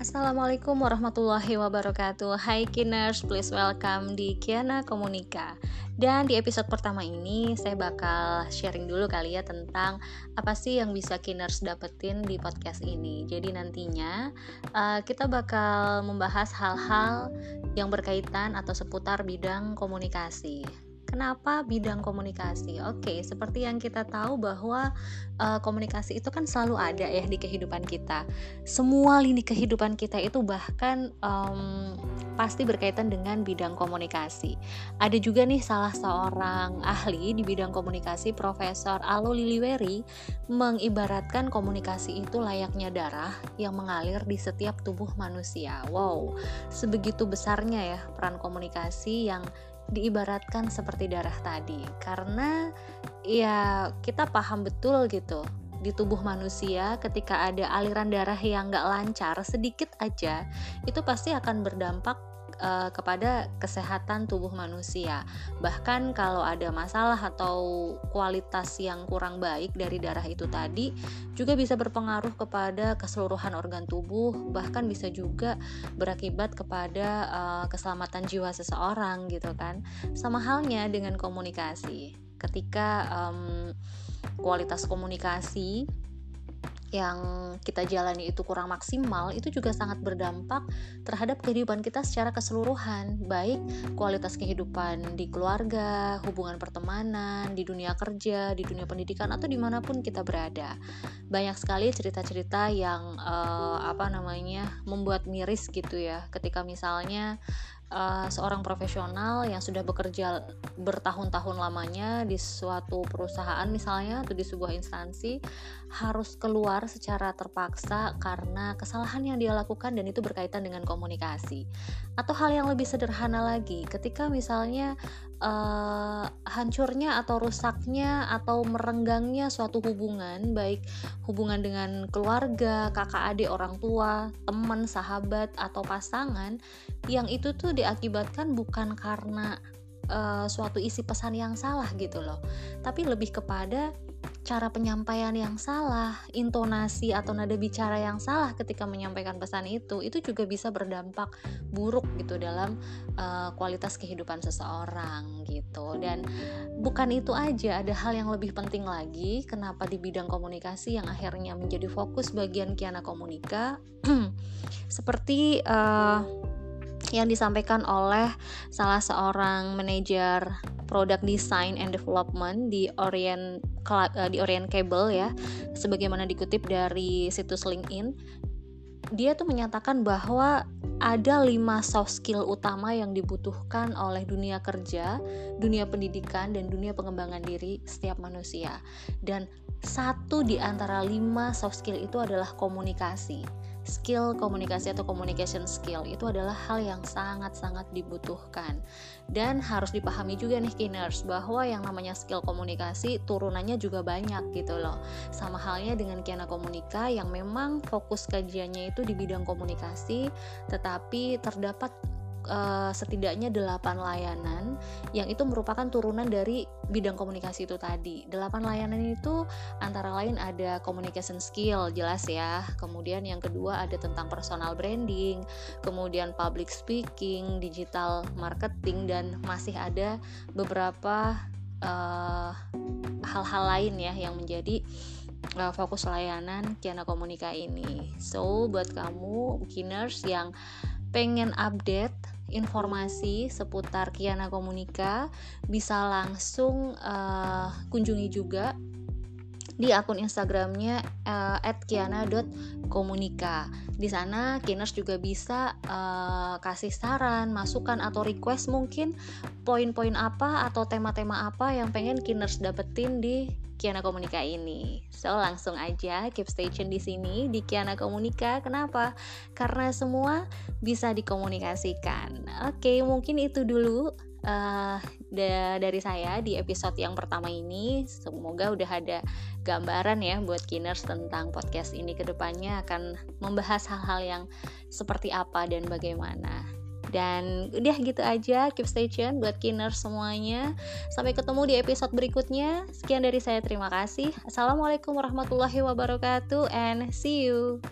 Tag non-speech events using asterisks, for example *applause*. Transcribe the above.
Assalamualaikum warahmatullahi wabarakatuh. Hai Kiners, please welcome di Kiana Komunika. Dan di episode pertama ini saya bakal sharing dulu kali ya tentang Apa sih yang bisa Kiners dapetin di podcast ini. Jadi nantinya uh, kita bakal membahas hal-hal yang berkaitan atau seputar bidang komunikasi Kenapa bidang komunikasi? Oke, seperti yang kita tahu bahwa uh, komunikasi itu kan selalu ada ya di kehidupan kita. Semua lini kehidupan kita itu bahkan um, pasti berkaitan dengan bidang komunikasi. Ada juga nih salah seorang ahli di bidang komunikasi, Profesor Alo Liliweri, mengibaratkan komunikasi itu layaknya darah yang mengalir di setiap tubuh manusia. Wow, sebegitu besarnya ya peran komunikasi yang diibaratkan seperti darah tadi. Karena ya kita paham betul gitu di tubuh manusia ketika ada aliran darah yang nggak lancar sedikit aja itu pasti akan berdampak uh, kepada kesehatan tubuh manusia. Bahkan kalau ada masalah atau kualitas yang kurang baik dari darah itu tadi juga bisa berpengaruh kepada keseluruhan organ tubuh, bahkan bisa juga berakibat kepada uh, keselamatan jiwa seseorang gitu kan. Sama halnya dengan komunikasi. Ketika um, kualitas komunikasi yang kita jalani itu kurang maksimal itu juga sangat berdampak terhadap kehidupan kita secara keseluruhan. Baik kualitas kehidupan di keluarga hubungan pertemanan di dunia kerja di dunia pendidikan atau di mana pun kita berada. Banyak sekali cerita-cerita yang uh, apa namanya membuat miris gitu ya. Ketika misalnya uh, seorang profesional yang sudah bekerja bertahun-tahun lamanya di suatu perusahaan misalnya atau di sebuah instansi harus keluar secara terpaksa karena kesalahan yang dia lakukan dan itu berkaitan dengan komunikasi. Atau hal yang lebih sederhana lagi, ketika misalnya uh, hancurnya atau rusaknya atau merenggangnya suatu hubungan, baik hubungan dengan keluarga, kakak adik, orang tua, teman, sahabat atau pasangan, yang itu tuh diakibatkan bukan karena uh, suatu isi pesan yang salah gitu loh, tapi lebih kepada cara penyampaian yang salah, intonasi atau nada bicara yang salah ketika menyampaikan pesan itu, itu juga bisa berdampak buruk gitu dalam uh, kualitas kehidupan seseorang gitu. Dan bukan itu aja, ada hal yang lebih penting lagi. Kenapa di bidang komunikasi yang akhirnya menjadi fokus bagian Kiana Komunika, *clears throat* seperti uh, yang disampaikan oleh salah seorang manajer product design and development di Orient eh, di Orient Cable ya sebagaimana dikutip dari situs LinkedIn dia tuh menyatakan bahwa ada lima soft skill utama yang dibutuhkan oleh dunia kerja, dunia pendidikan, dan dunia pengembangan diri setiap manusia. Dan satu di antara lima soft skill itu adalah komunikasi skill komunikasi atau communication skill itu adalah hal yang sangat-sangat dibutuhkan. Dan harus dipahami juga nih kiners bahwa yang namanya skill komunikasi turunannya juga banyak gitu loh. Sama halnya dengan Kiana Komunika yang memang fokus kajiannya itu di bidang komunikasi tetapi terdapat uh, setidaknya 8 layanan yang itu merupakan turunan dari bidang komunikasi itu tadi. 8 layanan itu antara lain ada communication skill jelas ya. Kemudian yang kedua ada tentang personal branding, kemudian public speaking, digital marketing dan masih ada beberapa eh, hal-hal uh, lain ya yang menjadi uh, fokus layanan Kiana Komunika ini. So, buat kamu beginners yang pengen update informasi seputar Kiana Komunika bisa langsung uh, kunjungi juga di akun Instagramnya uh, @kiana.komunika. Di sana Kiners juga bisa uh, kasih saran, masukan atau request mungkin poin-poin apa atau tema-tema apa yang pengen Kiners dapetin di Kiana Komunika ini. So langsung aja keep station di sini di Kiana Komunika. Kenapa? Karena semua bisa dikomunikasikan. Oke, mungkin itu dulu uh, da dari saya di episode yang pertama ini. Semoga udah ada gambaran ya buat Kiners tentang podcast ini ke depannya akan membahas hal-hal yang seperti apa dan bagaimana. Dan udah gitu aja, keep stay tune buat kinner semuanya. Sampai ketemu di episode berikutnya. Sekian dari saya, terima kasih. Assalamualaikum warahmatullahi wabarakatuh, and see you.